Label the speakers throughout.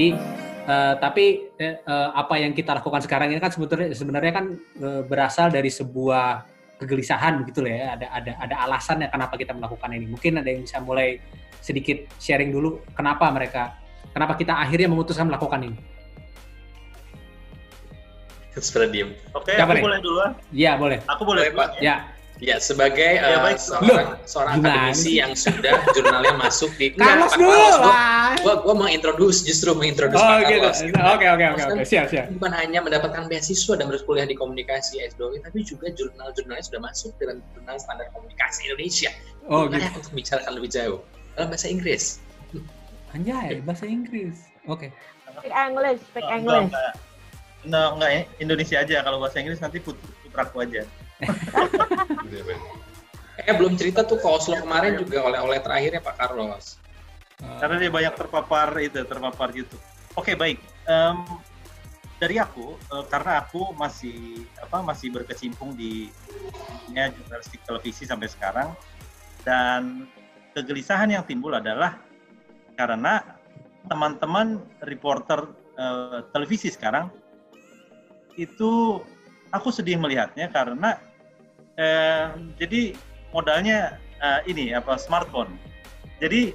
Speaker 1: Jadi uh, tapi uh, apa yang kita lakukan sekarang ini kan sebetulnya sebenarnya kan uh, berasal dari sebuah kegelisahan begitu ya. Ada ada ada alasan ya kenapa kita melakukan ini. Mungkin ada yang bisa mulai sedikit sharing dulu kenapa mereka kenapa kita akhirnya memutuskan melakukan ini.
Speaker 2: Sudah diem.
Speaker 3: Oke, okay, aku boleh duluan?
Speaker 1: Iya, boleh.
Speaker 3: Aku boleh,
Speaker 2: Pak. Ya. Ya, sebagai ya, uh, seorang, seorang akademisi yang sudah jurnalnya masuk di
Speaker 1: Carlos dulu lah.
Speaker 2: Gua, gua mengintroduce justru mengintroduce
Speaker 1: oh, Pak gitu. Carlos. Gitu. Oke, oke, oke, oke. Siap, siap.
Speaker 2: Bukan hanya mendapatkan beasiswa dan berkuliah di komunikasi S2, tapi juga jurnal-jurnalnya sudah masuk dalam jurnal standar komunikasi Indonesia.
Speaker 1: Oh, Bukan
Speaker 2: gitu. untuk bicarakan lebih jauh dalam bahasa Inggris.
Speaker 1: Anjay, bahasa Inggris. Oke. Okay.
Speaker 4: Speak English, speak English.
Speaker 3: No, enggak ya. Indonesia aja. Kalau bahasa Inggris nanti putraku aja.
Speaker 2: eh belum cerita tuh ke Oslo kemarin juga oleh-oleh terakhirnya Pak Carlos.
Speaker 3: Karena dia banyak terpapar itu, terpapar YouTube. Oke, okay, baik. Um, dari aku, uh, karena aku masih apa masih berkecimpung di dunia jurnalistik televisi sampai sekarang dan kegelisahan yang timbul adalah karena teman-teman reporter uh, televisi sekarang itu aku sedih melihatnya karena eh, jadi modalnya eh, ini apa smartphone. Jadi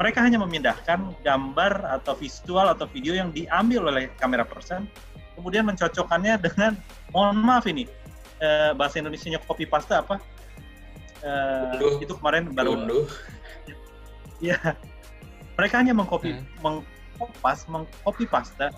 Speaker 3: mereka hanya memindahkan gambar atau visual atau video yang diambil oleh kamera person, kemudian mencocokkannya dengan mohon maaf ini eh, bahasa Indonesia-nya copy paste apa? Eh, itu kemarin baru. Ya, mereka hanya mengcopy, hmm. mengkopas, mengcopy paste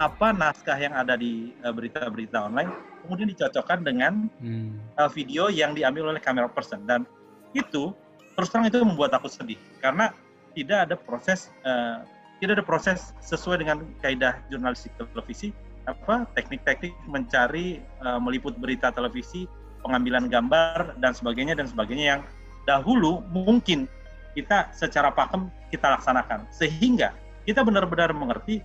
Speaker 3: apa naskah yang ada di eh, berita-berita uh, online kemudian dicocokkan dengan hmm. uh, video yang diambil oleh kamera person. Dan itu terus terang itu membuat aku sedih. Karena tidak ada proses uh, tidak ada proses sesuai dengan kaidah jurnalistik televisi apa teknik-teknik mencari uh, meliput berita televisi pengambilan gambar dan sebagainya dan sebagainya yang dahulu mungkin kita secara pakem kita laksanakan. Sehingga kita benar-benar mengerti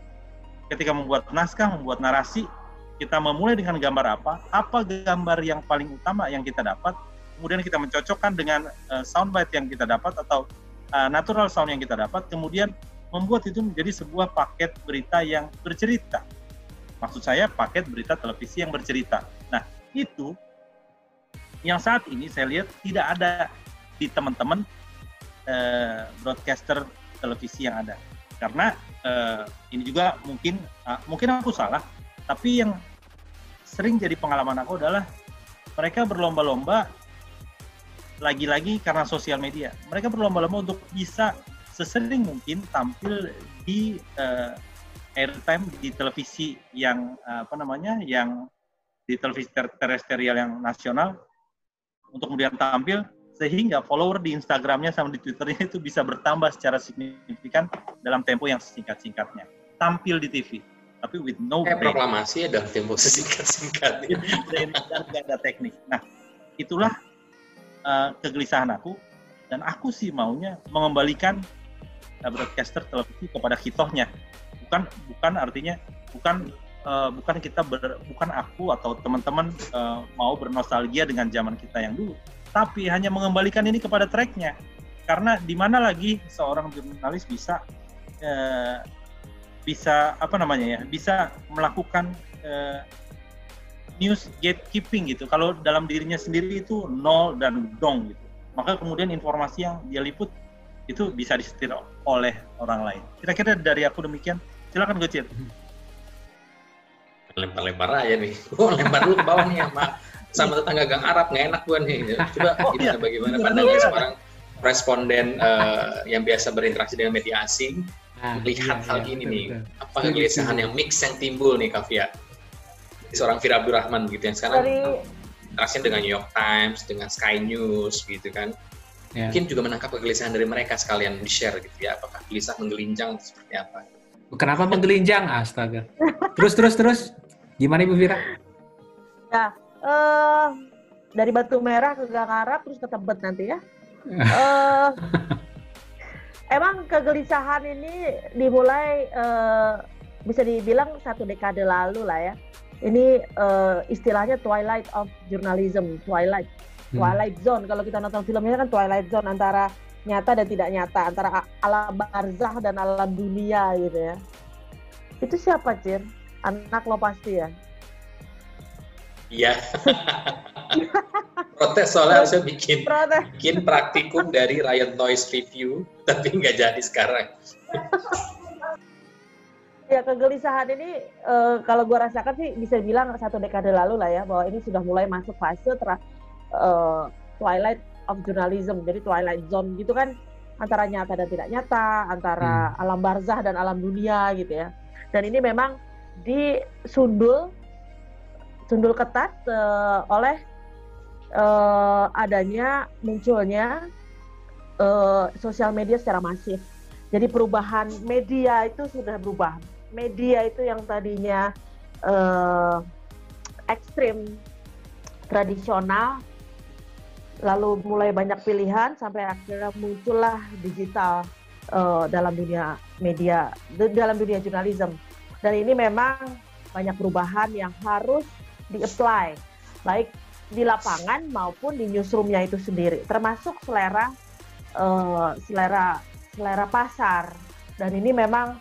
Speaker 3: ketika membuat naskah, membuat narasi, kita memulai dengan gambar apa, apa gambar yang paling utama yang kita dapat, kemudian kita mencocokkan dengan uh, soundbite yang kita dapat atau uh, natural sound yang kita dapat, kemudian membuat itu menjadi sebuah paket berita yang bercerita. Maksud saya paket berita televisi yang bercerita. Nah, itu yang saat ini saya lihat tidak ada di teman-teman uh, broadcaster televisi yang ada. Karena uh, ini juga mungkin uh, mungkin aku salah, tapi yang sering jadi pengalaman aku adalah mereka berlomba-lomba lagi-lagi karena sosial media. Mereka berlomba-lomba untuk bisa sesering mungkin tampil di uh, airtime di televisi yang uh, apa namanya yang di televisi ter terestrial yang nasional untuk kemudian tampil sehingga follower di Instagramnya sama di Twitternya itu bisa bertambah secara signifikan dalam tempo yang singkat-singkatnya. Tampil di TV, tapi with no
Speaker 2: Kayak proklamasi ya dalam tempo sesingkat-singkatnya.
Speaker 3: dan tidak ada teknik. Nah, itulah uh, kegelisahan aku dan aku sih maunya mengembalikan uh, broadcaster televisi kepada hitohnya. Bukan bukan artinya bukan uh, bukan kita ber, bukan aku atau teman-teman uh, mau bernostalgia dengan zaman kita yang dulu tapi hanya mengembalikan ini kepada tracknya. Karena di mana lagi seorang jurnalis bisa eh, bisa apa namanya ya bisa melakukan eh, news gatekeeping gitu. Kalau dalam dirinya sendiri itu nol dan dong gitu. Maka kemudian informasi yang dia liput itu bisa disetir oleh orang lain. Kira-kira dari aku demikian silakan Gocil.
Speaker 2: Lempar-lempar aja nih. Oh, lempar dulu ke bawah nih mak sama tetangga gang Arab nggak enak gue nih. Coba oh, gimana iya. bagaimana pandangan seorang responden uh, yang biasa berinteraksi dengan media asing nah, melihat iya, hal iya, ini betul, nih. Betul. Apa kegelisahan yang mix yang timbul nih Kavia? Seorang Fira Abdurrahman gitu yang sekarang Dari... interaksi dengan New York Times, dengan Sky News gitu kan. Yeah. Mungkin juga menangkap kegelisahan dari mereka sekalian di-share gitu ya. Apakah gelisah menggelinjang seperti apa?
Speaker 1: Kenapa menggelinjang? Astaga. Terus, terus, terus. Gimana Ibu Fira?
Speaker 4: Ya, uh, dari Batu Merah ke Gang Arab terus ke Tebet nanti ya. uh, emang kegelisahan ini dimulai uh, bisa dibilang satu dekade lalu lah ya. Ini uh, istilahnya twilight of journalism, twilight, hmm. twilight zone. Kalau kita nonton filmnya kan twilight zone antara nyata dan tidak nyata, antara alam barzah dan alam dunia gitu ya. Itu siapa, Cir? Anak lo pasti ya?
Speaker 2: Iya. Protes soalnya harusnya bikin Protes. bikin praktikum dari Riot Noise Review, tapi nggak jadi sekarang.
Speaker 4: ya kegelisahan ini uh, kalau gue rasakan sih bisa bilang satu dekade lalu lah ya bahwa ini sudah mulai masuk fase ter uh, twilight of journalism jadi twilight zone gitu kan antara nyata dan tidak nyata antara hmm. alam barzah dan alam dunia gitu ya dan ini memang disundul sundul ketat uh, oleh uh, adanya munculnya uh, sosial media secara masif. Jadi perubahan media itu sudah berubah. Media itu yang tadinya uh, ekstrim, tradisional, lalu mulai banyak pilihan sampai akhirnya muncullah digital uh, dalam dunia media, dalam dunia jurnalisme. Dan ini memang banyak perubahan yang harus di-apply, baik di lapangan maupun di newsroomnya itu sendiri, termasuk selera uh, selera selera pasar. Dan ini memang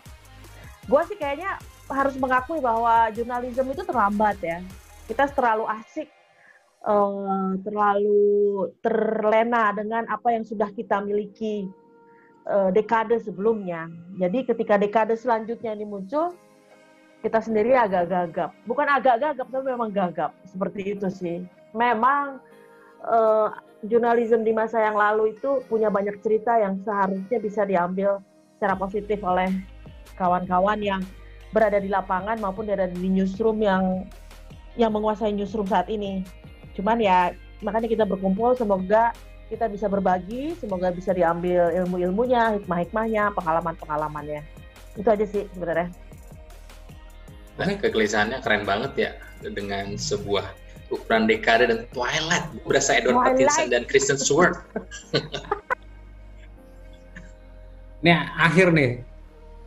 Speaker 4: gue sih kayaknya harus mengakui bahwa jurnalisme itu terlambat ya. Kita terlalu asik, uh, terlalu terlena dengan apa yang sudah kita miliki uh, dekade sebelumnya. Jadi ketika dekade selanjutnya ini muncul, kita sendiri agak gagap. Bukan agak gagap, tapi memang gagap. Seperti itu sih memang uh, jurnalisme di masa yang lalu itu punya banyak cerita yang seharusnya bisa diambil secara positif oleh kawan-kawan yang berada di lapangan maupun berada di newsroom yang yang menguasai newsroom saat ini. Cuman ya makanya kita berkumpul semoga kita bisa berbagi, semoga bisa diambil ilmu-ilmunya, hikmah-hikmahnya, pengalaman-pengalamannya. Itu aja sih sebenarnya.
Speaker 2: Nah, kegelisahannya keren banget ya dengan sebuah ukuran dekade dan Twilight berasa Edward Twilight. Pattinson dan Kristen Stewart
Speaker 1: Nih akhir nih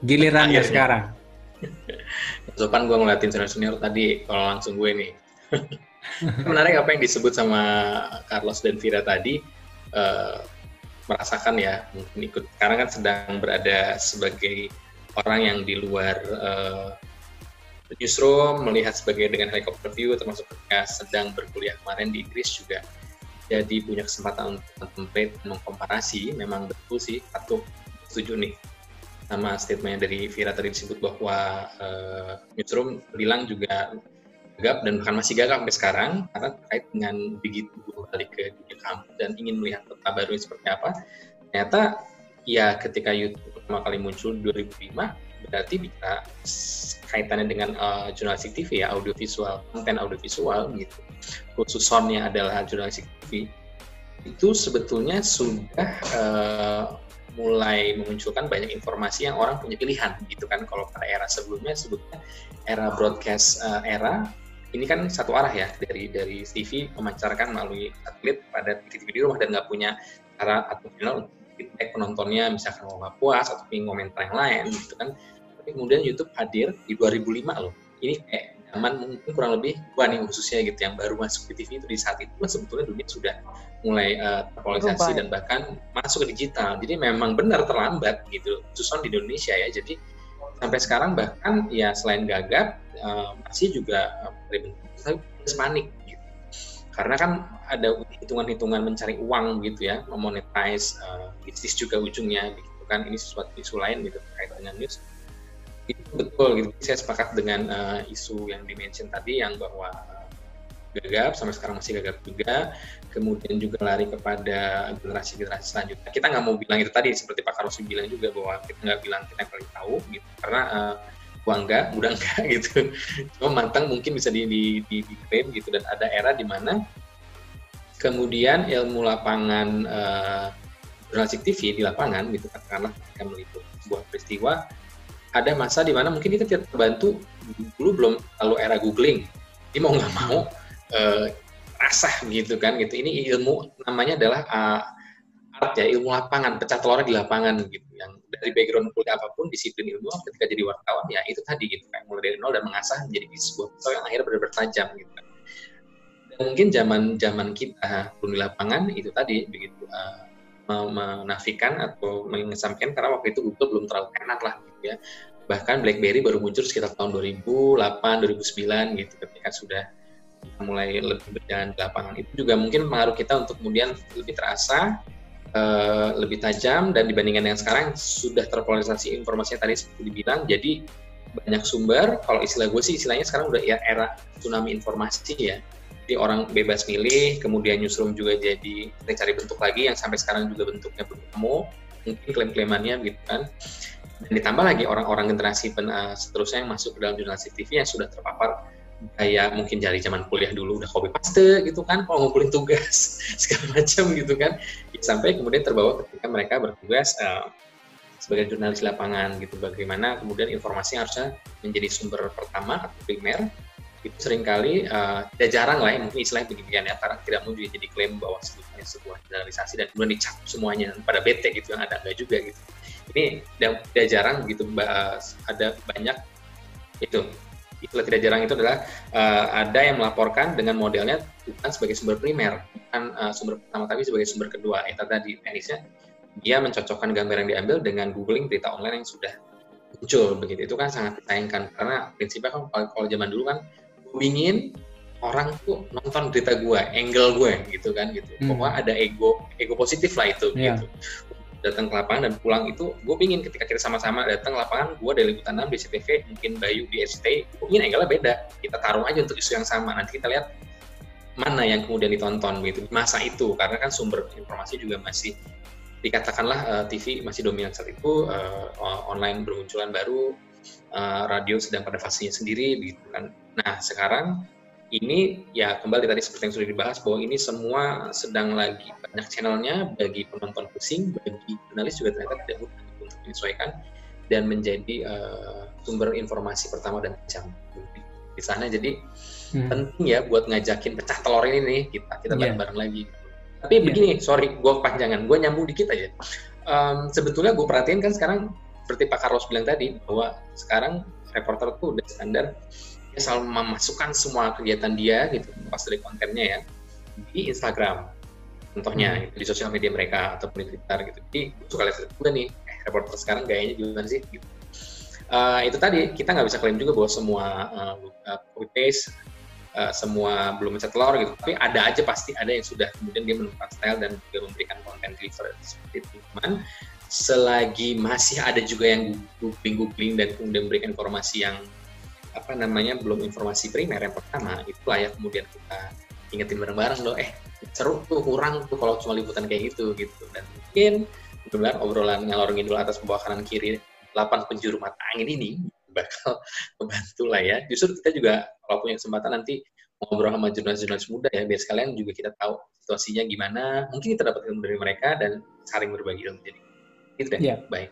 Speaker 1: gilirannya akhir sekarang.
Speaker 2: Sopan gue ngeliatin senior-senior tadi, kalau langsung gue nih. Menarik apa yang disebut sama Carlos dan Vira tadi, uh, merasakan ya, mungkin ikut, karena kan sedang berada sebagai orang yang di luar uh, newsroom melihat sebagai dengan helikopter view termasuk ketika sedang berkuliah kemarin di Inggris juga jadi punya kesempatan untuk template mengkomparasi memang betul sih atau setuju nih sama statementnya dari Vira tadi disebut bahwa uh, newsroom bilang juga gagap dan bahkan masih gagap sampai sekarang karena terkait dengan begitu balik ke dunia kampus dan ingin melihat peta baru seperti apa. Ternyata ya ketika YouTube pertama kali muncul 2005 berarti bisa kaitannya dengan uh, jurnalistik TV ya audiovisual konten audiovisual gitu. Khusus soundnya adalah jurnalistik TV itu sebetulnya sudah uh, mulai memunculkan banyak informasi yang orang punya pilihan gitu kan. Kalau pada era sebelumnya sebutnya era broadcast uh, era ini kan satu arah ya dari dari TV memancarkan melalui satelit pada TV di rumah dan nggak punya cara atau channel feedback penontonnya misalkan mau nggak puas atau ingin komentar yang lain gitu kan tapi kemudian YouTube hadir di 2005 loh. Ini kayak zaman mungkin kurang lebih gua nih khususnya gitu yang baru masuk di TV itu di saat itu kan sebetulnya dunia sudah mulai uh, terpolarisasi dan bahkan masuk ke digital. Jadi memang benar terlambat gitu khususnya di Indonesia ya. Jadi sampai sekarang bahkan ya selain gagap uh, masih juga uh, panik gitu. karena kan ada hitungan-hitungan mencari uang gitu ya memonetize uh, bisnis juga ujungnya gitu kan. Ini sesuatu isu lain gitu terkait dengan news itu betul gitu. Saya sepakat dengan uh, isu yang dimention tadi yang bahwa gagap sampai sekarang masih gagap juga. Kemudian juga lari kepada generasi-generasi selanjutnya. Kita nggak mau bilang itu tadi seperti Pak Karosi bilang juga bahwa kita nggak bilang kita yang paling tahu gitu karena uh, gua enggak, mudah enggak gitu. Cuma mantang mungkin bisa di, di, di, diklaim gitu dan ada era di mana kemudian ilmu lapangan uh, jurnalistik TV di lapangan gitu katakanlah ketika meliput sebuah peristiwa ada masa di mana mungkin kita tidak terbantu. Dulu belum lalu era googling. Ini mau nggak mau uh, rasah gitu kan gitu. Ini ilmu namanya adalah uh, art ya ilmu lapangan pecah telurnya di lapangan gitu. Yang dari background kuliah apa pun disiplin ilmu ketika jadi wartawan ya itu tadi gitu kan. Mulai dari nol dan mengasah menjadi sebuah pisau yang akhirnya benar-benar tajam gitu kan. Dan mungkin zaman zaman kita belum di lapangan itu tadi begitu uh, menafikan atau mengesampingkan karena waktu itu Google belum terlalu enak lah gitu ya. Bahkan BlackBerry baru muncul sekitar tahun 2008 2009 gitu ketika sudah mulai lebih berjalan di lapangan. Itu juga mungkin pengaruh kita untuk kemudian lebih terasa uh, lebih tajam dan dibandingkan dengan sekarang sudah terpolarisasi informasinya tadi seperti dibilang jadi banyak sumber. Kalau istilah gue sih istilahnya sekarang udah ya era tsunami informasi ya jadi orang bebas milih kemudian newsroom juga jadi cari bentuk lagi yang sampai sekarang juga bentuknya belum ketemu mungkin klaim-klaimannya gitu kan. Dan ditambah lagi orang-orang generasi pen, uh, seterusnya yang masuk ke dalam jurnalistik TV yang sudah terpapar kayak mungkin dari zaman kuliah dulu udah copy paste gitu kan kalau ngumpulin tugas segala macam gitu kan. Sampai kemudian terbawa ketika mereka bertugas uh, sebagai jurnalis lapangan gitu. Bagaimana kemudian informasi harusnya menjadi sumber pertama atau primer itu sering kali uh, tidak jarang lah ya mungkin istilahnya begini ya karena tidak juga jadi klaim bahwa sebetulnya sebuah generalisasi dan kemudian dicap semuanya pada bete gitu yang ada enggak juga gitu ini tidak jarang gitu ada banyak itu istilah tidak jarang itu adalah uh, ada yang melaporkan dengan modelnya bukan sebagai sumber primer, bukan uh, sumber pertama tapi sebagai sumber kedua. Itu tadi teknisnya dia mencocokkan gambar yang diambil dengan googling berita online yang sudah muncul begitu. Itu kan sangat disayangkan karena prinsipnya kan kalau zaman dulu kan gue ingin orang tuh nonton berita gue, angle gue gitu kan gitu. Hmm. Pokoknya ada ego ego positif lah itu yeah. gitu datang ke lapangan dan pulang itu gue pingin ketika kita sama-sama datang ke lapangan gue dari liputan 6 di CTV mungkin Bayu di SCTI gue pingin angle beda kita taruh aja untuk isu yang sama nanti kita lihat mana yang kemudian ditonton gitu masa itu karena kan sumber informasi juga masih dikatakanlah uh, eh, TV masih dominan saat itu uh, online bermunculan baru uh, radio sedang pada fasenya sendiri gitu kan nah sekarang ini ya kembali tadi seperti yang sudah dibahas bahwa ini semua sedang lagi banyak channelnya bagi penonton pusing, bagi jurnalis juga ternyata tidak mudah untuk menyesuaikan dan menjadi uh, sumber informasi pertama dan jam di sana. Jadi hmm. penting ya buat ngajakin pecah telur ini nih kita kita yeah. bareng-bareng lagi. Tapi yeah. begini, sorry, gue panjangan, gue nyambung dikit aja. Um, sebetulnya gue perhatiin kan sekarang seperti Pak Carlos bilang tadi bahwa sekarang reporter tuh udah standar dia selalu memasukkan semua kegiatan dia gitu pas dari kontennya ya di Instagram contohnya hmm. gitu, di sosial media mereka ataupun di Twitter gitu. Jadi suka lihat juga nih eh, reporter sekarang gayanya gimana sih gitu. Uh, itu tadi kita nggak bisa klaim juga bahwa semua uh, copy paste uh, semua belum mencet telur gitu. Tapi ada aja pasti ada yang sudah kemudian dia menemukan style dan juga memberikan konten deliver seperti itu. Cuman selagi masih ada juga yang googling googling dan kemudian memberikan informasi yang apa namanya belum informasi primer yang pertama itu layak kemudian kita ingetin bareng-bareng loh eh seru tuh kurang tuh kalau cuma liputan kayak gitu gitu. Dan mungkin benar obrolan ngalor ngidul atas bawah kanan kiri 8 penjuru mata angin ini bakal membantu lah ya. Justru kita juga kalau punya kesempatan nanti ngobrol sama jurnalis-jurnalis muda ya biar sekalian juga kita tahu situasinya gimana. Mungkin kita dapat dari mereka dan saling berbagi ilmu jadi itu deh
Speaker 1: ya.
Speaker 2: baik